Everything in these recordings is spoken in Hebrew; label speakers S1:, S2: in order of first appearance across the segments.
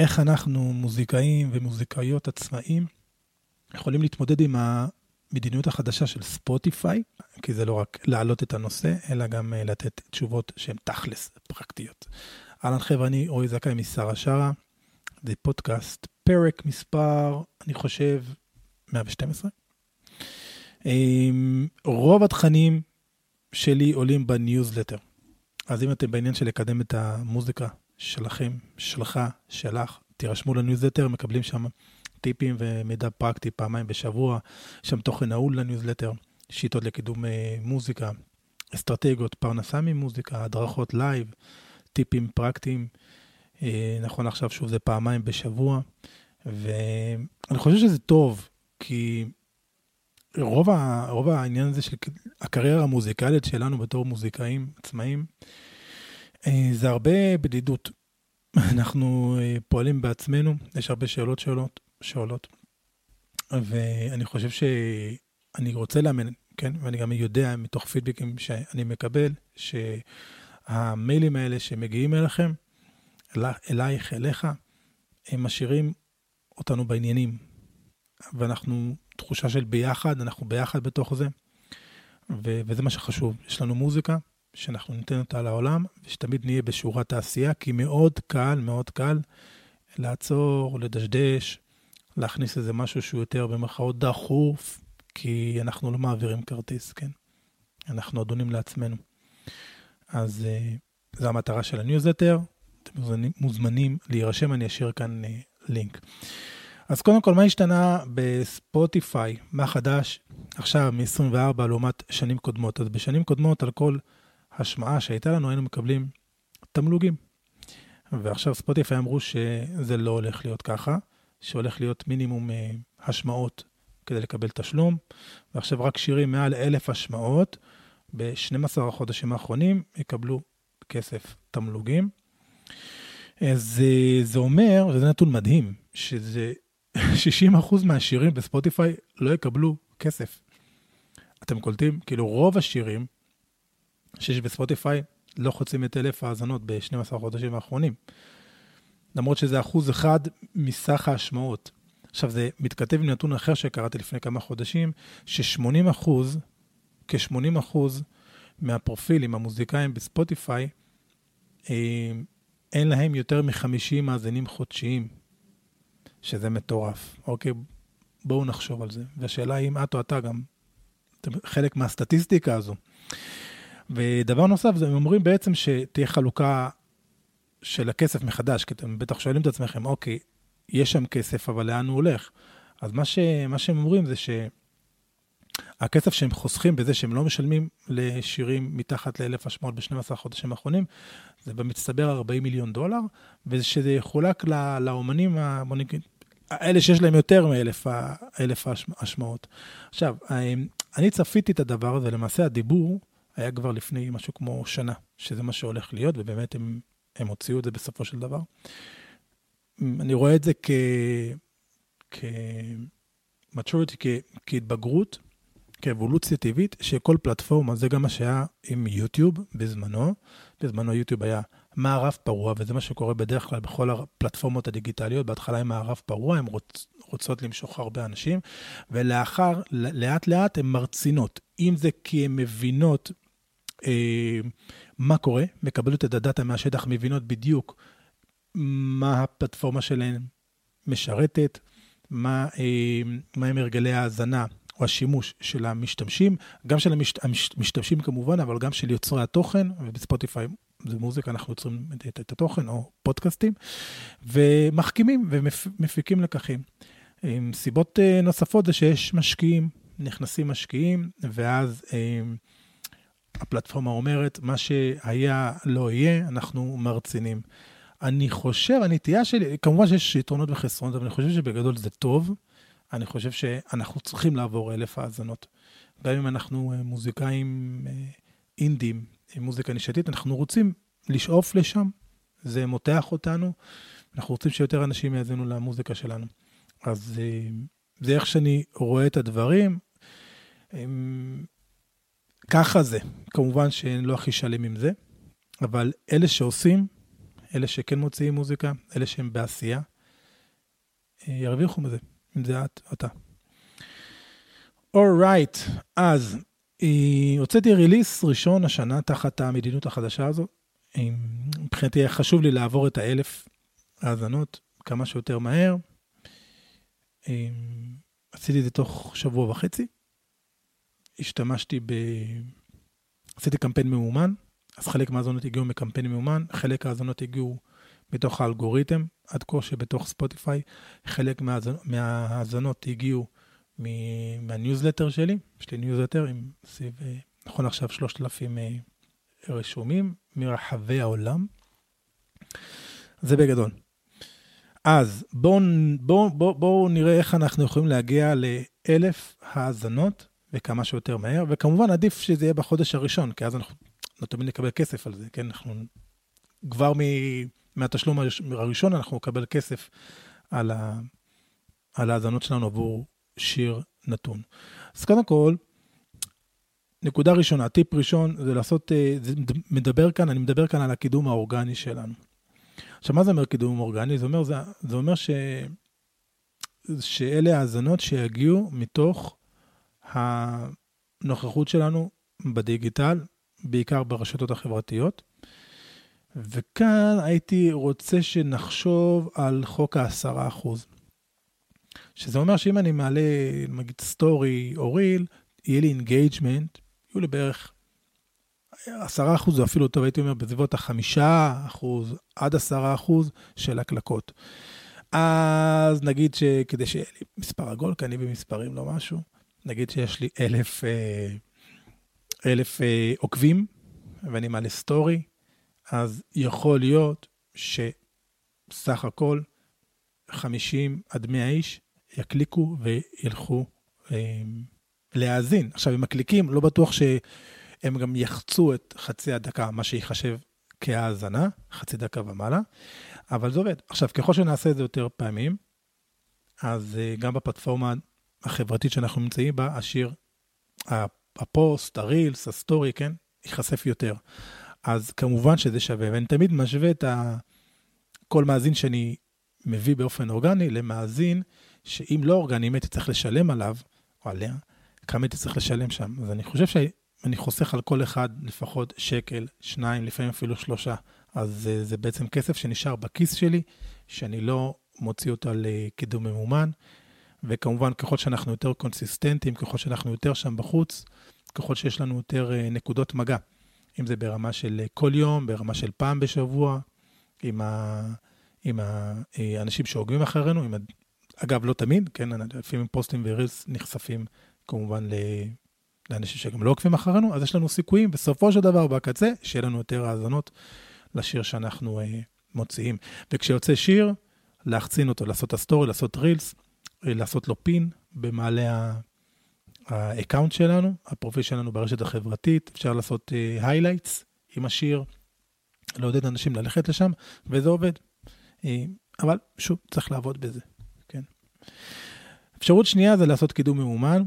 S1: איך אנחנו, מוזיקאים ומוזיקאיות עצמאיים, יכולים להתמודד עם המדיניות החדשה של ספוטיפיי, כי זה לא רק להעלות את הנושא, אלא גם אה, לתת תשובות שהן תכלס פרקטיות. אהלן חבר'ה, אני רועי זכאי משרה שרה, זה פודקאסט, פרק מספר, אני חושב, 112. רוב התכנים שלי עולים בניוזלטר. אז אם אתם בעניין של לקדם את המוזיקה שלכם, שלך, שלך, תירשמו לניוזלטר, מקבלים שם טיפים ומידע פרקטי פעמיים בשבוע, יש שם תוכן נעול לניוזלטר, שיטות לקידום אה, מוזיקה, אסטרטגיות, פרנסה ממוזיקה, הדרכות live, טיפים פרקטיים. אה, נכון עכשיו שוב זה פעמיים בשבוע, ואני חושב שזה טוב, כי רוב, ה, רוב העניין הזה של הקריירה המוזיקלית שלנו בתור מוזיקאים עצמאים, זה הרבה בדידות. אנחנו אה, פועלים בעצמנו, יש הרבה שאלות שעולות, שעולות. ואני חושב שאני רוצה לאמן, כן? ואני גם יודע מתוך פידבקים שאני מקבל, שהמיילים האלה שמגיעים אליכם, אלייך, אליך, הם משאירים אותנו בעניינים. ואנחנו, תחושה של ביחד, אנחנו ביחד בתוך זה, ו- וזה מה שחשוב. יש לנו מוזיקה, שאנחנו ניתן אותה לעולם, ושתמיד נהיה בשורת העשייה, כי מאוד קל, מאוד קל לעצור, לדשדש, להכניס איזה משהו שהוא יותר במרכאות דחוף, כי אנחנו לא מעבירים כרטיס, כן? אנחנו אדונים לעצמנו. אז uh, זו המטרה של הניוזלטר, אתם מוזמנים, מוזמנים להירשם, אני אשאיר כאן uh, לינק. אז קודם כל, מה השתנה בספוטיפיי? מה חדש עכשיו מ-24 לעומת שנים קודמות? אז בשנים קודמות, על כל השמעה שהייתה לנו, היינו מקבלים תמלוגים. ועכשיו ספוטיפיי אמרו שזה לא הולך להיות ככה, שהולך להיות מינימום אה, השמעות כדי לקבל תשלום, ועכשיו רק שירים מעל אלף השמעות ב-12 החודשים האחרונים יקבלו כסף תמלוגים. אז זה אומר, וזה נתון מדהים, שזה 60% מהשירים בספוטיפיי לא יקבלו כסף. אתם קולטים? כאילו רוב השירים שיש בספוטיפיי לא חוצים את אלף האזנות ב-12 החודשים האחרונים. למרות שזה אחוז אחד מסך ההשמעות. עכשיו, זה מתכתב עם נתון אחר שקראתי לפני כמה חודשים, ש-80 אחוז, כ-80 אחוז מהפרופילים המוזיקאים בספוטיפיי, אה, אין להם יותר מ-50 מאזינים חודשיים, שזה מטורף. אוקיי, בואו נחשוב על זה. והשאלה היא אם את או אתה גם חלק מהסטטיסטיקה הזו. ודבר נוסף, הם אומרים בעצם שתהיה חלוקה של הכסף מחדש, כי אתם בטח שואלים את עצמכם, אוקיי, יש שם כסף, אבל לאן הוא הולך? אז מה, ש, מה שהם אומרים זה שהכסף שהם חוסכים בזה שהם לא משלמים לשירים מתחת לאלף השמעות ב-12 החודשים האחרונים, זה במצטבר 40 מיליון דולר, ושזה יחולק לאומנים, בוא נגיד, האלה שיש להם יותר מאלף השמעות. עכשיו, אני צפיתי את הדבר הזה, למעשה הדיבור היה כבר לפני משהו כמו שנה, שזה מה שהולך להיות, ובאמת הם, הם הוציאו את זה בסופו של דבר. אני רואה את זה כ... כ... maturity, כ... כהתבגרות, כאבולוציה טבעית, שכל פלטפורמה, זה גם מה שהיה עם יוטיוב בזמנו. בזמנו יוטיוב היה מערב פרוע, וזה מה שקורה בדרך כלל בכל הפלטפורמות הדיגיטליות. בהתחלה הם מערב פרוע, הן רוצ, רוצות למשוך הרבה אנשים, ולאחר, לאט לאט הן מרצינות. אם זה כי הן מבינות מה קורה, מקבלות את הדאטה מהשטח, מבינות בדיוק מה הפלטפורמה שלהן משרתת, מה, אה, מה הם הרגלי ההאזנה או השימוש של המשתמשים, גם של המשתמשים כמובן, אבל גם של יוצרי התוכן, ובספוטיפיי זה מוזיקה, אנחנו יוצרים את, את התוכן, או פודקאסטים, ומחכימים ומפיקים לקחים. עם סיבות אה, נוספות זה שיש משקיעים, נכנסים משקיעים, ואז הפלטפורמה אומרת, מה שהיה לא יהיה, אנחנו מרצינים. אני חושב, הנטייה שלי, כמובן שיש יתרונות וחסרונות, אבל אני חושב שבגדול זה טוב. אני חושב שאנחנו צריכים לעבור אלף האזנות. גם אם אנחנו אה, מוזיקאים אה, אינדים, עם מוזיקה נישתית, אנחנו רוצים לשאוף לשם, זה מותח אותנו, אנחנו רוצים שיותר אנשים יאזינו למוזיקה שלנו. אז אה, זה איך שאני רואה את הדברים. ככה זה. כמובן שאני לא הכי שלם עם זה, אבל אלה שעושים, אלה שכן מוציאים מוזיקה, אלה שהם בעשייה, אה, ירוויחו מזה, אם זה את, אתה. אורייט, right, אז אה, הוצאתי ריליס ראשון השנה תחת המדיניות החדשה הזו. מבחינתי חשוב לי לעבור את האלף האזנות כמה שיותר מהר. עשיתי את זה תוך שבוע וחצי. השתמשתי ב... עשיתי קמפיין ממומן, אז חלק מהאזונות הגיעו מקמפיין ממומן, חלק מהאזונות הגיעו מתוך האלגוריתם, עד כה שבתוך ספוטיפיי, חלק מהאזונות הגיעו מהניוזלטר שלי, יש לי ניוזלטר עם סביב, אה, נכון עכשיו 3,000 אה, רשומים מרחבי העולם. זה בגדול. אז בואו בוא, בוא, בוא נראה איך אנחנו יכולים להגיע לאלף האזנות וכמה שיותר מהר, וכמובן עדיף שזה יהיה בחודש הראשון, כי אז אנחנו לא תמיד נקבל כסף על זה, כן? אנחנו כבר מ, מהתשלום הראשון אנחנו נקבל כסף על, ה, על ההאזנות שלנו עבור שיר נתון. אז קודם כל, נקודה ראשונה, טיפ ראשון, זה לעשות, אה, זה מדבר כאן, אני מדבר כאן על הקידום האורגני שלנו. עכשיו, מה זה אומר קידום אורגני? זה אומר, זה, זה אומר ש, שאלה האזנות שיגיעו מתוך הנוכחות שלנו בדיגיטל, בעיקר ברשתות החברתיות. וכאן הייתי רוצה שנחשוב על חוק העשרה אחוז. שזה אומר שאם אני מעלה, נגיד, story או reel, יהיה לי engagement, יהיו לי בערך עשרה אחוז, או אפילו טוב, הייתי אומר, בסביבות החמישה אחוז עד עשרה אחוז של הקלקות. אז נגיד שכדי שיהיה לי מספר עגול, כי אני במספרים לא משהו, נגיד שיש לי אלף, אה, אלף אה, עוקבים, ואני מעלה story, אז יכול להיות שסך הכל 50 עד 100 איש יקליקו וילכו אה, להאזין. עכשיו, הם מקליקים, לא בטוח שהם גם יחצו את חצי הדקה, מה שיחשב כהאזנה, חצי דקה ומעלה, אבל זה עובד. עכשיו, ככל שנעשה את זה יותר פעמים, אז גם בפלטפורמה החברתית שאנחנו נמצאים בה, השיר, הפוסט, ה reels, ה story, כן, ייחשף יותר. אז כמובן שזה שווה, ואני תמיד משווה את ה... כל מאזין שאני מביא באופן אורגני למאזין שאם לא אורגני, אם הייתי צריך לשלם עליו, או עליה, כמה הייתי צריך לשלם שם. אז אני חושב שאני חוסך על כל אחד לפחות שקל, שניים, לפעמים אפילו שלושה. אז זה, זה בעצם כסף שנשאר בכיס שלי, שאני לא מוציא אותו לקידום ממומן. וכמובן, ככל שאנחנו יותר קונסיסטנטים, ככל שאנחנו יותר שם בחוץ, ככל שיש לנו יותר אה, נקודות מגע. אם זה ברמה של כל יום, ברמה של פעם בשבוע, עם, ה, עם האנשים אה, שעוקבים אחרינו, עם אגב, לא תמיד, כן, לפעמים פוסטים ו reels נחשפים כמובן לאנשים שגם לא עוקבים אחרינו, אז יש לנו סיכויים בסופו של דבר בקצה, שיהיה לנו יותר האזנות לשיר שאנחנו אה, מוציאים. וכשיוצא שיר, להחצין אותו, לעשות את ה story, לעשות reels, אה, לעשות לו pin במעלה ה account שלנו, הפרופיל שלנו ברשת החברתית, אפשר לעשות highlights אה, עם השיר, לעודד אנשים ללכת לשם, וזה עובד. אה, אבל שוב, צריך לעבוד בזה. אפשרות שנייה זה לעשות קידום ממומן,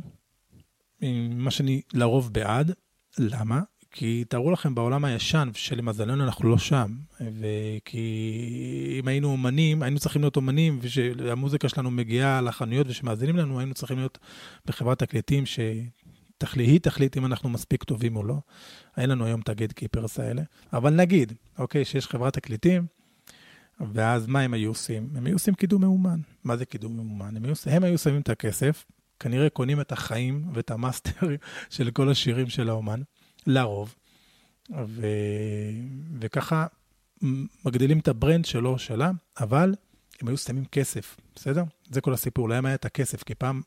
S1: מה שאני לרוב בעד. למה? כי תארו לכם בעולם הישן, שלמזלנו אנחנו לא שם, וכי אם היינו אומנים, היינו צריכים להיות אומנים, ושהמוזיקה שלנו מגיעה לחנויות ושמאזינים לנו, היינו צריכים להיות בחברת תקליטים שהיא תחליט אם אנחנו מספיק טובים או לא. אין לנו היום את ה gatekeepers האלה, אבל נגיד, אוקיי, שיש חברת תקליטים, ואז מה הם היו עושים? הם היו עושים קידום ממומן. מה זה קידום ממומן? הם הם היו שמים את הכסף, כנראה קונים את החיים ואת המאסטר של כל השירים של האומן, לרוב, ו... וככה מגדילים את ה brand שלו, שלה, אבל הם היו שמים כסף, בסדר? זה כל הסיפור, להם היה את הכסף, כי פעם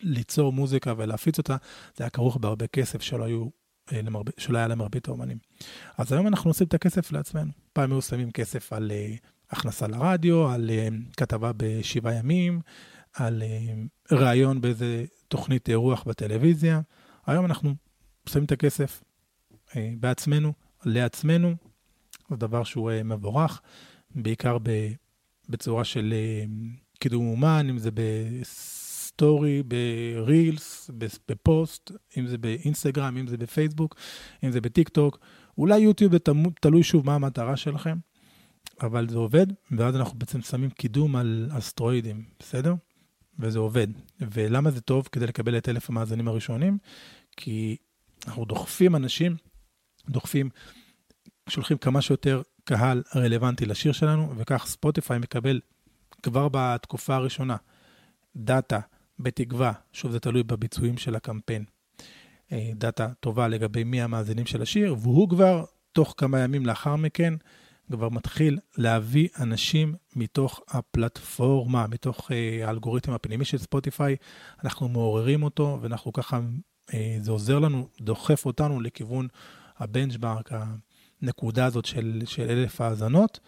S1: ליצור מוזיקה ולהפיץ אותה, זה היה כרוך בהרבה כסף שלא היו אה, למרב... שלא היה למרבית האומנים. אז היום אנחנו עושים את הכסף לעצמנו. פעם היו שמים כסף על uh, הכנסה לרדיו, על uh, כתבה בשבעה ימים, על uh, ראיון באיזה תוכנית אירוח בטלוויזיה. היום אנחנו שמים את הכסף uh, בעצמנו, לעצמנו. זה דבר שהוא אה, מבורך, בעיקר ב... בצורה של אה, קידום ממומן, אם זה. ב story, ב reels, בפוסט, אם זה באינסטגרם, אם זה בפייסבוק, אם זה בטיק טוק, אולי יוטיוב, תלוי שוב מה המטרה שלכם, אבל זה עובד, ואז אנחנו בעצם שמים קידום על סטרואידים, בסדר? וזה עובד. ולמה זה טוב? כדי לקבל את אלף המאזינים הראשונים, כי אנחנו דוחפים אנשים, דוחפים, שולחים כמה שיותר קהל רלוונטי לשיר שלנו, וכך ספוטיפיי מקבל כבר בתקופה הראשונה דאטה, בתקווה, שוב זה תלוי בביצועים של הקמפיין, אה, דאטה טובה לגבי מי המאזינים של השיר, והוא כבר, תוך כמה ימים לאחר מכן, כבר מתחיל להביא אנשים מתוך הפלטפורמה, מתוך אה, האלגוריתם הפנימי של ספוטיפיי, אנחנו מעוררים אותו, ואנחנו ככה, זה עוזר לנו, דוחף אותנו לכיוון הבנצ'מארק, הנקודה הזאת של, של אלף האזנות,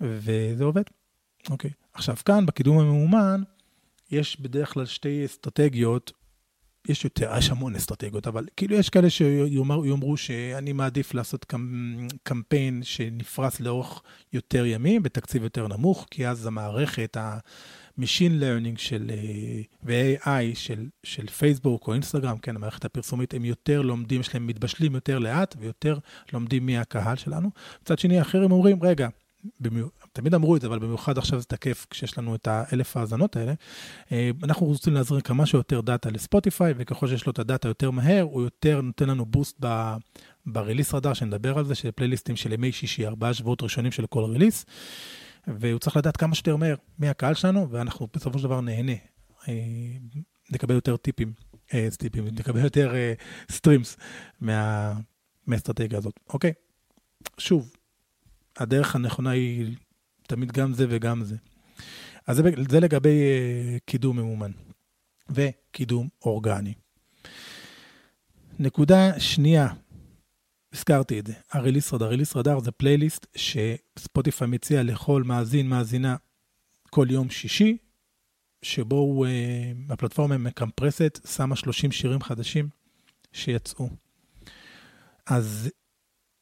S1: וזה עובד. אוקיי. עכשיו, כאן, בקידום הממומן, יש בדרך כלל שתי אסטרטגיות יש יותר, יש המון אסטרטגיות, אבל כאילו יש כאלה שיאמרו שאני מעדיף לעשות קמפיין שנפרס לאורך יותר ימים, בתקציב יותר נמוך, כי אז המערכת, ה-Machine Learning של, אה, ו-AI של, של פייסבוק או אינסטגרם, כן, המערכת הפרסומית, הם יותר לומדים, יש להם מתבשלים יותר לאט ויותר לומדים מי הקהל שלנו. מצד שני, אחרים אומרים, רגע, תמיד אמרו את זה, אבל במיוחד עכשיו זה תקף כשיש לנו את האלף האזנות האלה. אה, אנחנו רוצים להזרים כמה שיותר דאטה לספוטיפיי, וככל שיש לו את הדאטה יותר מהר, הוא יותר נותן לנו בוסט ב Release Radar, שנדבר על זה, של פלייליסטים של ימי שישי, ארבעה שבועות ראשונים של כל release, והוא צריך לדעת כמה שיותר מהר מי הקהל שלנו, ואנחנו בסופו של דבר נהנה. אה, נקבל יותר טיפים, אה, טיפים, נקבל יותר streams מה, מהאסטרטגיה הזאת, אוקיי? שוב, הדרך הנכונה היא תמיד גם זה וגם זה. אז זה, זה לגבי קידום ממומן וקידום אורגני. נקודה שנייה, הזכרתי את זה, הריליס רדאר. הריליס רדאר זה פלייליסט שספוטיפיי מציע לכל מאזין, מאזינה, כל יום שישי, שבו הוא, uh, הפלטפורמה מקמפרסת, שמה 30 שירים חדשים שיצאו. אז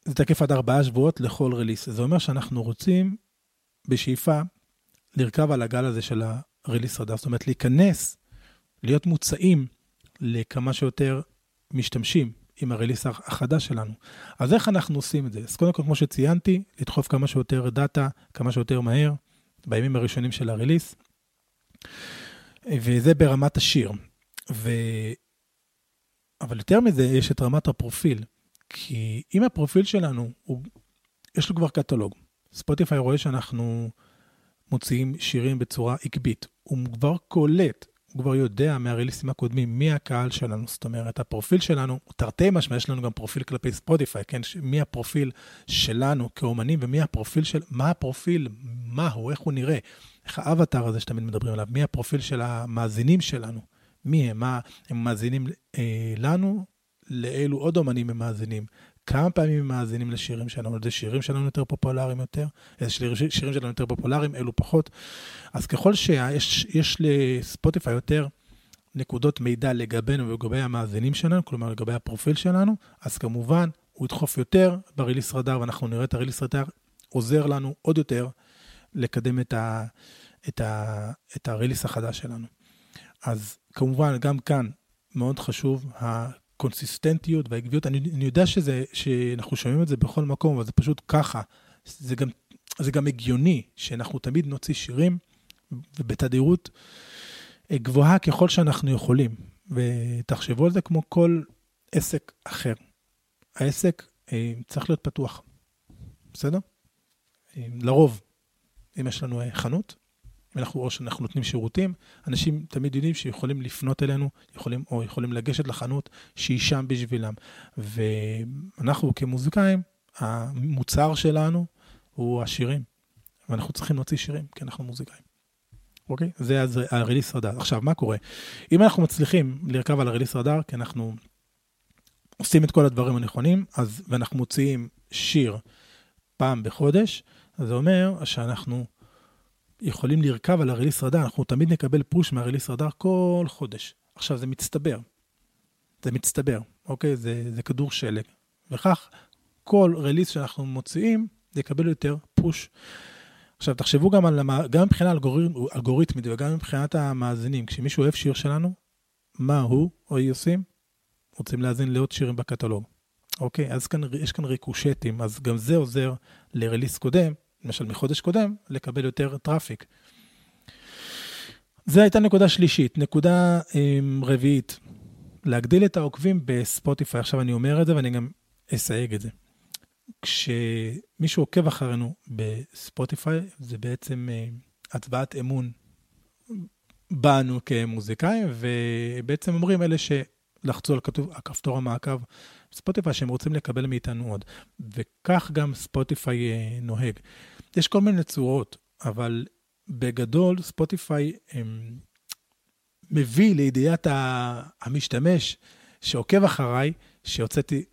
S1: זה תקף עד ארבעה שבועות לכל ריליס. זה אומר שאנחנו רוצים, בשאיפה, לרכב על הגל הזה של הריליס רדאר. זאת אומרת, להיכנס, להיות מוצאים לכמה שיותר משתמשים עם הריליס החדש שלנו. אז איך אנחנו עושים את זה? אז קודם כל, כמו שציינתי, לדחוף כמה שיותר דאטה, כמה שיותר מהר, בימים הראשונים של הריליס. וזה ברמת השיר. ו... אבל יותר מזה, יש את רמת הפרופיל. כי אם הפרופיל שלנו, הוא, יש לו כבר קטלוג, ספוטיפיי רואה שאנחנו מוציאים שירים בצורה עקבית, הוא כבר קולט, הוא כבר יודע מהריליסים הקודמים מי הקהל שלנו, זאת אומרת, הפרופיל שלנו, תרתי משמע, יש לנו גם פרופיל כלפי ספוטיפיי, כן? מי הפרופיל שלנו כאומנים ומי הפרופיל של, מה הפרופיל, מה הוא, איך הוא נראה, איך האבטר הזה שתמיד מדברים עליו, מי הפרופיל של המאזינים שלנו, מי הם, מה, הם מאזינים אה, לנו? לאילו עוד אומנים הם מאזינים, כמה פעמים מאזינים לשירים שלנו, איזה שירים שלנו יותר פופולריים יותר, איזה שירים, שירים שלנו יותר פופולריים, אלו פחות. אז ככל שיש לספוטיפיי יותר נקודות מידע לגבינו ולגבי המאזינים שלנו, כלומר לגבי הפרופיל שלנו, אז כמובן הוא ידחוף יותר בריליס רדאר, ואנחנו נראה את הריליס רדאר עוזר לנו עוד יותר לקדם את, ה, את, ה, את הריליס החדש שלנו. אז כמובן, גם כאן מאוד חשוב הקונסיסטנטיות והעקביות. אני, אני יודע שזה, שאנחנו שומעים את זה בכל מקום, אבל זה פשוט ככה. זה גם, זה גם הגיוני שאנחנו תמיד נוציא שירים, ובתדירות אה, גבוהה ככל שאנחנו יכולים. ותחשבו על זה כמו כל עסק אחר. העסק אה, צריך להיות פתוח, בסדר? אה, לרוב, אם יש לנו חנות, אנחנו, או שאנחנו נותנים שירותים, אנשים תמיד יודעים שיכולים לפנות אלינו, יכולים, או יכולים לגשת לחנות שהיא שם בשבילם. ואנחנו כמוזיקאים, המוצר שלנו הוא השירים, ואנחנו צריכים להוציא שירים, כי אנחנו מוזיקאים. אוקיי? זה אז הריליס רדאר. עכשיו, מה קורה? אם אנחנו מצליחים לרכב על הריליס רדאר, כי אנחנו עושים את כל הדברים הנכונים, אז, ואנחנו מוציאים שיר פעם בחודש, אז זה אומר שאנחנו יכולים לרכב על הריליס רדאר, אנחנו תמיד נקבל פוש מהריליס רדאר כל חודש. עכשיו, זה מצטבר. זה מצטבר, אוקיי? זה, זה כדור שלג. וכך, כל release שאנחנו מוציאים, יקבל יותר push. עכשיו, תחשבו גם על, גם מבחינה אלגוריתמית, וגם מבחינת המאזינים. כשמישהו אוהב שיר שלנו, מה הוא או היא עושים? רוצים להאזין לעוד שירים בקטלוג. אוקיי? אז כאן, יש כאן ריקושטים, אז גם זה עוזר ל release קודם למשל מחודש קודם, לקבל יותר traffic. זו הייתה נקודה שלישית. נקודה um, רביעית, להגדיל את העוקבים בספוטיפיי. עכשיו אני אומר את זה ואני גם אסייג את זה. כשמישהו עוקב אחרינו בספוטיפיי, זה בעצם uh, הצבעת אמון בנו כמוזיקאים, ובעצם אומרים אלה שלחצו על כתוב, הכפתור המעקב ספוטיפיי שהם רוצים לקבל מאיתנו עוד. וכך גם ספוטיפיי uh, נוהג. יש כל מיני צורות, אבל בגדול ספוטיפיי הם, מביא לידיעת המשתמש שעוקב אחריי, שהוצאתי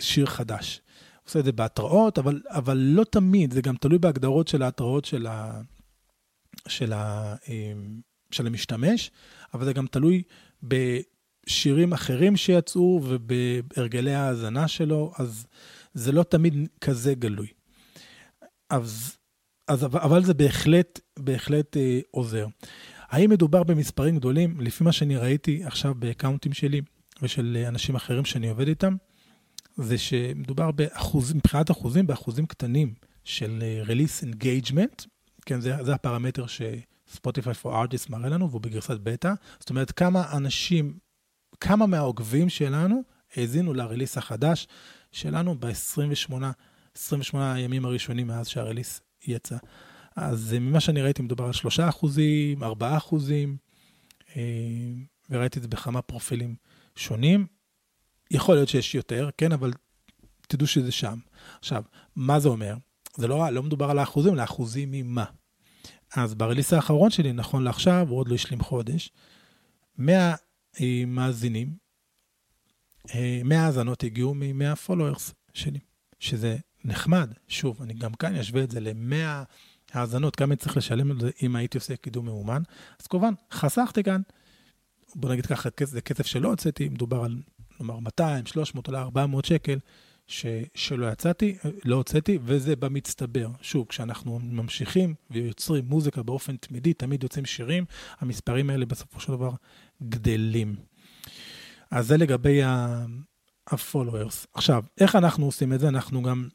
S1: שיר חדש. עושה את זה בהתראות, אבל, אבל לא תמיד, זה גם תלוי בהגדרות של ההתראות של, ה, של, ה, אמ, של המשתמש, אבל זה גם תלוי בשירים אחרים שיצאו ובהרגלי ההאזנה שלו, אז זה לא תמיד כזה גלוי. אז, אז, אבל זה בהחלט, בהחלט אה, עוזר. האם מדובר במספרים גדולים? לפי מה שאני ראיתי עכשיו באקאונטים שלי ושל אנשים אחרים שאני עובד איתם, זה שמדובר באחוז, מבחינת אחוזים, באחוזים קטנים של אה, release engagement, כן, זה, זה הפרמטר שספוטיפיי for artists מראה לנו, והוא בגרסת בטא. זאת אומרת, כמה אנשים, כמה מהעוקבים שלנו האזינו לרליס החדש שלנו ב-28 28 הימים הראשונים מאז שהרליס יצא. אז אה, ממה שאני ראיתי, מדובר על 3 אחוזים, 4 אחוזים, אה, וראיתי את זה בכמה פרופילים שונים. יכול להיות שיש יותר, כן, אבל תדעו שזה שם. עכשיו, מה זה אומר? זה לא, לא מדובר על האחוזים, אלא אחוזים ממה. אז ברליס האחרון שלי, נכון לעכשיו, הוא עוד לא השלים חודש, 100 אה, מאזינים, 100 האזנות הגיעו מ-100 followers שלי, שזה נחמד. שוב, אני גם כאן אשווה את זה ל-100 האזנות, כמה צריך לשלם על זה אם הייתי עושה קידום מאומן. אז כמובן, חסכתי כאן, בוא נגיד ככה, זה כסף שלא הוצאתי, מדובר על נאמר 200, 300, אולי 400 שקל, ש, שלא יצאתי, לא הוצאתי, וזה במצטבר. שוב, כשאנחנו ממשיכים ויוצרים מוזיקה באופן תמידי, תמיד יוצאים שירים, המספרים האלה בסופו של דבר גדלים. אז זה לגבי ה-followers. עכשיו, איך אנחנו עושים את זה? אנחנו גם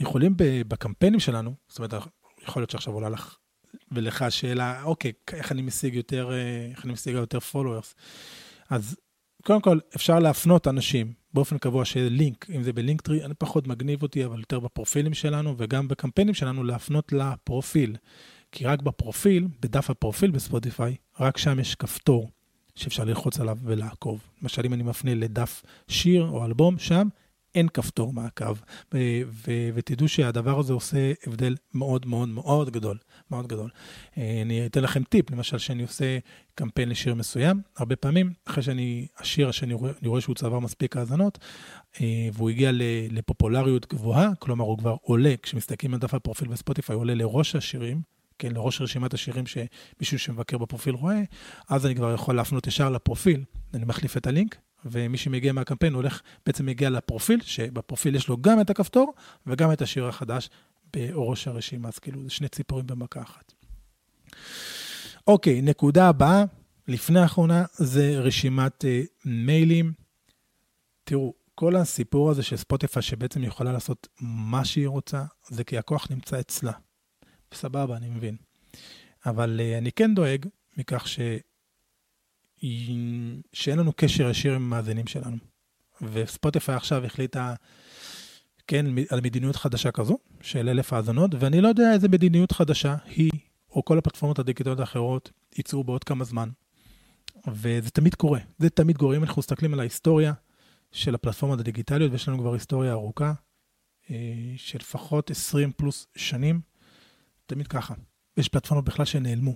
S1: יכולים בקמפיינים שלנו, זאת אומרת, יכול להיות שעכשיו עולה לך ולך שאלה, אוקיי, איך אני משיג יותר, אה, איך אני משיג יותר followers? אז קודם כל, אפשר להפנות אנשים באופן קבוע שיהיה לינק, אם זה בלינקטרי, אני פחות מגניב אותי, אבל יותר בפרופילים שלנו וגם בקמפיינים שלנו, להפנות לפרופיל. כי רק בפרופיל, בדף הפרופיל בספוטיפיי, רק שם יש כפתור שאפשר ללחוץ עליו ולעקוב. למשל, אם אני מפנה לדף שיר או אלבום, שם אין כפתור מעקב, ותדעו שהדבר הזה עושה הבדל מאוד מאוד מאוד גדול, מאוד גדול. אה, אני אתן לכם טיפ, למשל, שאני עושה קמפיין לשיר מסוים, הרבה פעמים, אחרי שאני, השיר שאני רואה, רואה שהוא צבר מספיק האזנות, אה, והוא הגיע לפופולריות גבוהה, כלומר הוא כבר עולה, כשמסתכלים על דף הפרופיל בספוטיפיי, הוא עולה לראש השירים, כן, לראש רשימת השירים שמישהו שמבקר בפרופיל רואה, אז אני כבר יכול להפנות ישר לפרופיל, אני מחליף את הלינק, ומי שמגיע מהקמפיין הולך, בעצם מגיע לפרופיל, שבפרופיל יש לו גם את הכפתור וגם את השיר החדש בראש הרשימה, אז כאילו זה שני ציפורים במכה אחת. אוקיי, נקודה הבאה, לפני האחרונה, זה רשימת uh, מיילים. תראו, כל הסיפור הזה של ספוטיפיי, שבעצם יכולה לעשות מה שהיא רוצה, זה כי הכוח נמצא אצלה. סבבה, אני מבין. אבל uh, אני כן דואג מכך ש... שאין לנו קשר ישיר עם המאזינים שלנו. וספוטיפיי עכשיו החליטה, כן, על מדיניות חדשה כזו, של אלף האזנות, ואני לא יודע איזה מדיניות חדשה היא, או כל הפלטפורמות הדיגיטליות האחרות, ייצאו בעוד כמה זמן. וזה תמיד קורה, זה תמיד קורה. אם אנחנו מסתכלים על ההיסטוריה של הפלטפורמות הדיגיטליות, ויש לנו כבר היסטוריה ארוכה, אה, של לפחות 20 פלוס שנים, תמיד ככה. יש פלטפורמות בכלל שנעלמו.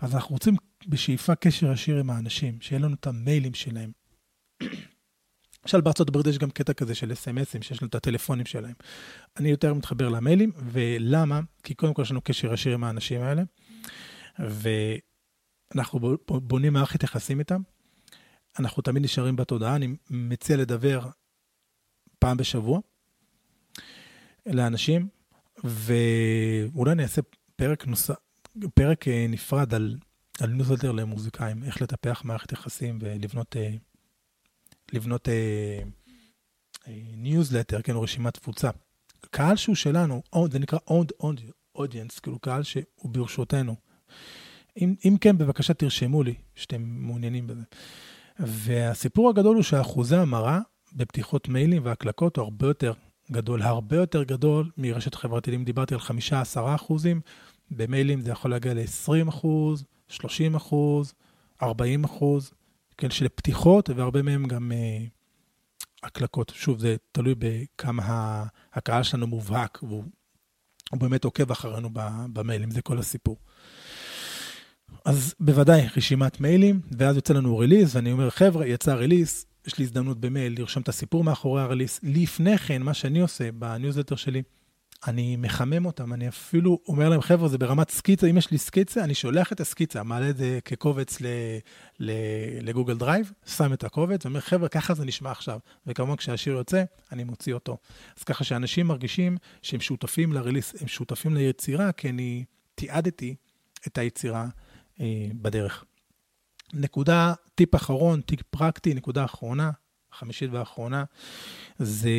S1: אז אנחנו רוצים בשאיפה קשר ישיר עם האנשים, שיהיה לנו את המיילים שלהם. למשל בארצות הברית יש גם קטע כזה של אס.אם.אסים, שיש לנו את הטלפונים שלהם. אני יותר מתחבר למיילים, ולמה? כי קודם כל יש לנו קשר ישיר עם האנשים האלה, ואנחנו בונים מערכת יחסים איתם. אנחנו תמיד נשארים בתודעה, אני מציע לדבר פעם בשבוע לאנשים, ואולי אני אעשה פרק נוסף, פרק אה, נפרד על, על ניוזלטר למוזיקאים, איך לטפח מערכת יחסים ולבנות אה, לבנות ניוזלטר, אה, כן, או רשימת תפוצה. קהל שהוא שלנו, זה נקרא owned audience, כאילו קהל שהוא ברשותנו. אם, אם כן, בבקשה תרשמו לי שאתם מעוניינים בזה. והסיפור הגדול הוא שאחוזי המרה בפתיחות מיילים והקלקות הוא הרבה יותר גדול, הרבה יותר גדול מרשת חברתית. אם דיברתי על 5-10 אחוזים, במיילים זה יכול להגיע ל-20 אחוז, 30 אחוז, 40 אחוז, כן, של פתיחות, והרבה מהם גם uh, הקלקות. שוב, זה תלוי בכמה הקהל שלנו מובהק, והוא באמת עוקב אחרינו במיילים, זה כל הסיפור. אז בוודאי רשימת מיילים, ואז יוצא לנו release, ואני אומר, חבר'ה, יצא release, יש לי הזדמנות במייל לרשום את הסיפור מאחורי ה release. לפני כן, מה שאני עושה בניוזלטר שלי, אני מחמם אותם, אני אפילו אומר להם, חבר'ה, זה ברמת סקיצה, אם יש לי סקיצה, אני שולח את הסקיצה, מעלה את זה כקובץ לגוגל דרייב, שם את הקובץ, ואומר, חבר'ה, ככה זה נשמע עכשיו. וכמובן, כשהשיר יוצא, אני מוציא אותו. אז ככה שאנשים מרגישים שהם שותפים ל release, הם שותפים ליצירה, כי אני תיעדתי את היצירה אה, בדרך. נקודה, טיפ אחרון, טיפ פרקטי, נקודה אחרונה, חמישית ואחרונה, זה,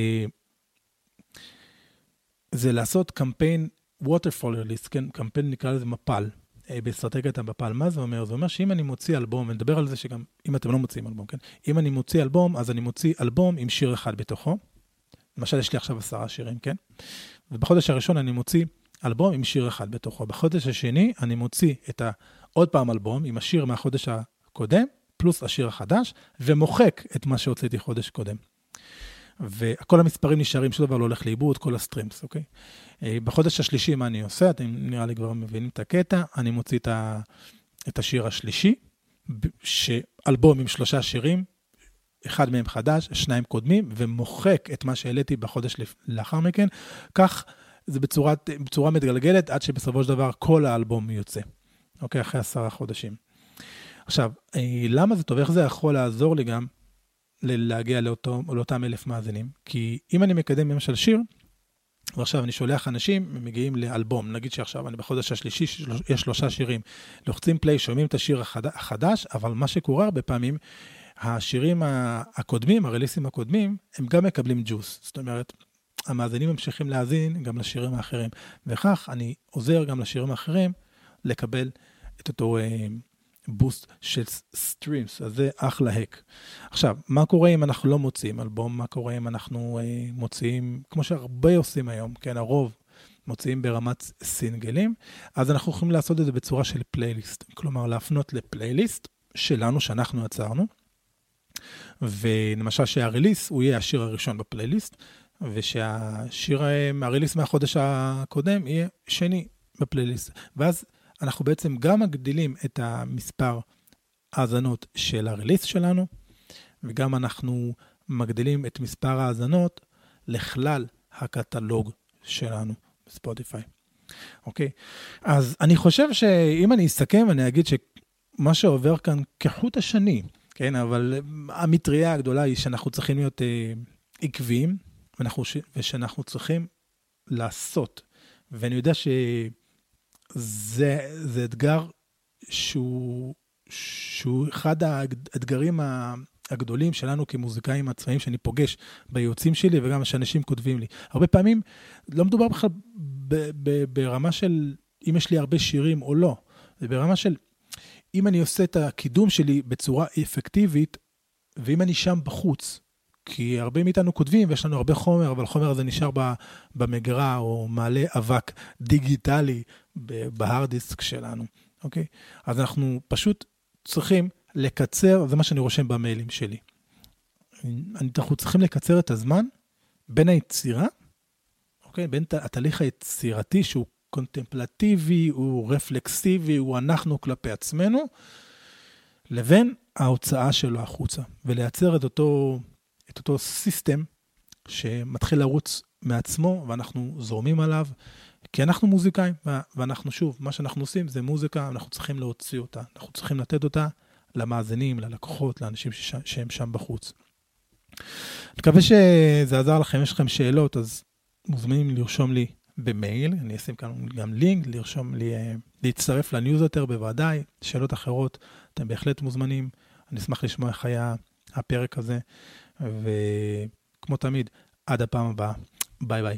S1: זה לעשות קמפיין waterfall release, כן, קמפיין נקרא לזה מפל, אה, באסטרטגיית המפל. מה זה אומר? זה אומר שאם אני מוציא אלבום, ונדבר על זה שגם, אם אתם לא מוציאים אלבום, כן? אם אני מוציא אלבום, אז אני מוציא אלבום עם שיר אחד בתוכו. למשל, יש לי עכשיו עשרה שירים, כן? ובחודש הראשון אני מוציא אלבום עם שיר אחד בתוכו. בחודש השני אני מוציא את ה... עוד פעם אלבום עם השיר מהחודש הקודם, פלוס השיר החדש, ומוחק את מה שהוצאתי חודש קודם. וכל המספרים נשארים, שום דבר לא הולך לאיבוד, כל ה streams, אוקיי? אה, בחודש השלישי, מה אני עושה? אתם נראה לי כבר מבינים את הקטע. אני מוציא את, ה, את השיר השלישי, שאלבום עם שלושה שירים, אחד מהם חדש, שניים קודמים, ומוחק את מה שהעליתי בחודש לאחר מכן. כך זה בצורת, בצורה מתגלגלת, עד שבסופו של דבר כל האלבום יוצא, אוקיי? אחרי עשרה חודשים. עכשיו, אה, למה זה טוב? איך זה יכול לעזור לי גם להגיע לאותו, לאותם אלף מאזינים? כי אם אני מקדם למשל שיר, ועכשיו אני שולח אנשים, הם מגיעים לאלבום, נגיד שעכשיו אני בחודש השלישי, יש שלושה שירים, לוחצים פליי, שומעים את השיר החד... החדש, אבל מה שקורה הרבה פעמים, השירים הקודמים, ה releases הקודמים, הם גם מקבלים ג'וס. זאת אומרת, המאזינים ממשיכים להאזין גם לשירים האחרים, וכך אני עוזר גם לשירים האחרים לקבל את אותו boost של streams, אז זה אחלה hack. עכשיו, מה קורה אם אנחנו לא מוציאים אלבום? מה קורה אם אנחנו uh, מוציאים, כמו שהרבה עושים היום, כן, הרוב מוציאים ברמת סינגלים, אז אנחנו יכולים לעשות את זה בצורה של פלייליסט, כלומר להפנות לפלייליסט שלנו, שאנחנו עצרנו. ולמשל שהריליס הוא יהיה השיר הראשון בפלייליסט, ושהשיר מהריליס מהחודש הקודם יהיה שני בפלייליסט. ואז אנחנו בעצם גם מגדילים את המספר האזנות של הריליס שלנו, וגם אנחנו מגדילים את מספר האזנות לכלל הקטלוג שלנו בספוטיפיי. אוקיי? אז אני חושב שאם אני אסכם, אני אגיד שמה שעובר כאן כחוט השני, כן, אבל המטריה הגדולה היא שאנחנו צריכים להיות אה, עקביים, ואנחנו, ושאנחנו צריכים לעשות. ואני יודע שזה אתגר שהוא, שהוא אחד האתגרים הגדולים שלנו כמוזיקאים עצמאיים שאני פוגש בייעוצים שלי וגם שאנשים כותבים לי. הרבה פעמים לא מדובר בכלל ברמה של אם יש לי הרבה שירים או לא, זה ברמה של אם אני עושה את הקידום שלי בצורה אפקטיבית, ואם אני שם בחוץ, כי הרבה מאיתנו כותבים ויש לנו הרבה חומר, אבל החומר הזה נשאר במגרה או מעלה אבק דיגיטלי בהארד דיסק שלנו, אוקיי? אז אנחנו פשוט צריכים לקצר, זה מה שאני רושם במיילים שלי. אנחנו צריכים לקצר את הזמן בין היצירה, אוקיי? בין התהליך היצירתי שהוא קונטמפלטיבי, הוא רפלקסיבי, הוא אנחנו כלפי עצמנו, לבין ההוצאה שלו החוצה, ולייצר את אותו את אותו סיסטם שמתחיל לרוץ מעצמו ואנחנו זורמים עליו, כי אנחנו מוזיקאים, ואנחנו שוב, מה שאנחנו עושים זה מוזיקה, אנחנו צריכים להוציא אותה, אנחנו צריכים לתת אותה למאזינים, ללקוחות, לאנשים ש, שהם שם בחוץ. אני מקווה שזה עזר לכם, יש לכם שאלות, אז מוזמנים לרשום לי במייל, אני אשים כאן גם לינק, לרשום לי, אה, להצטרף לניוזלטר בוודאי, שאלות אחרות, אתם בהחלט מוזמנים, אני אשמח לשמוע איך היה הפרק הזה. וכמו תמיד, עד הפעם הבאה, bye bye.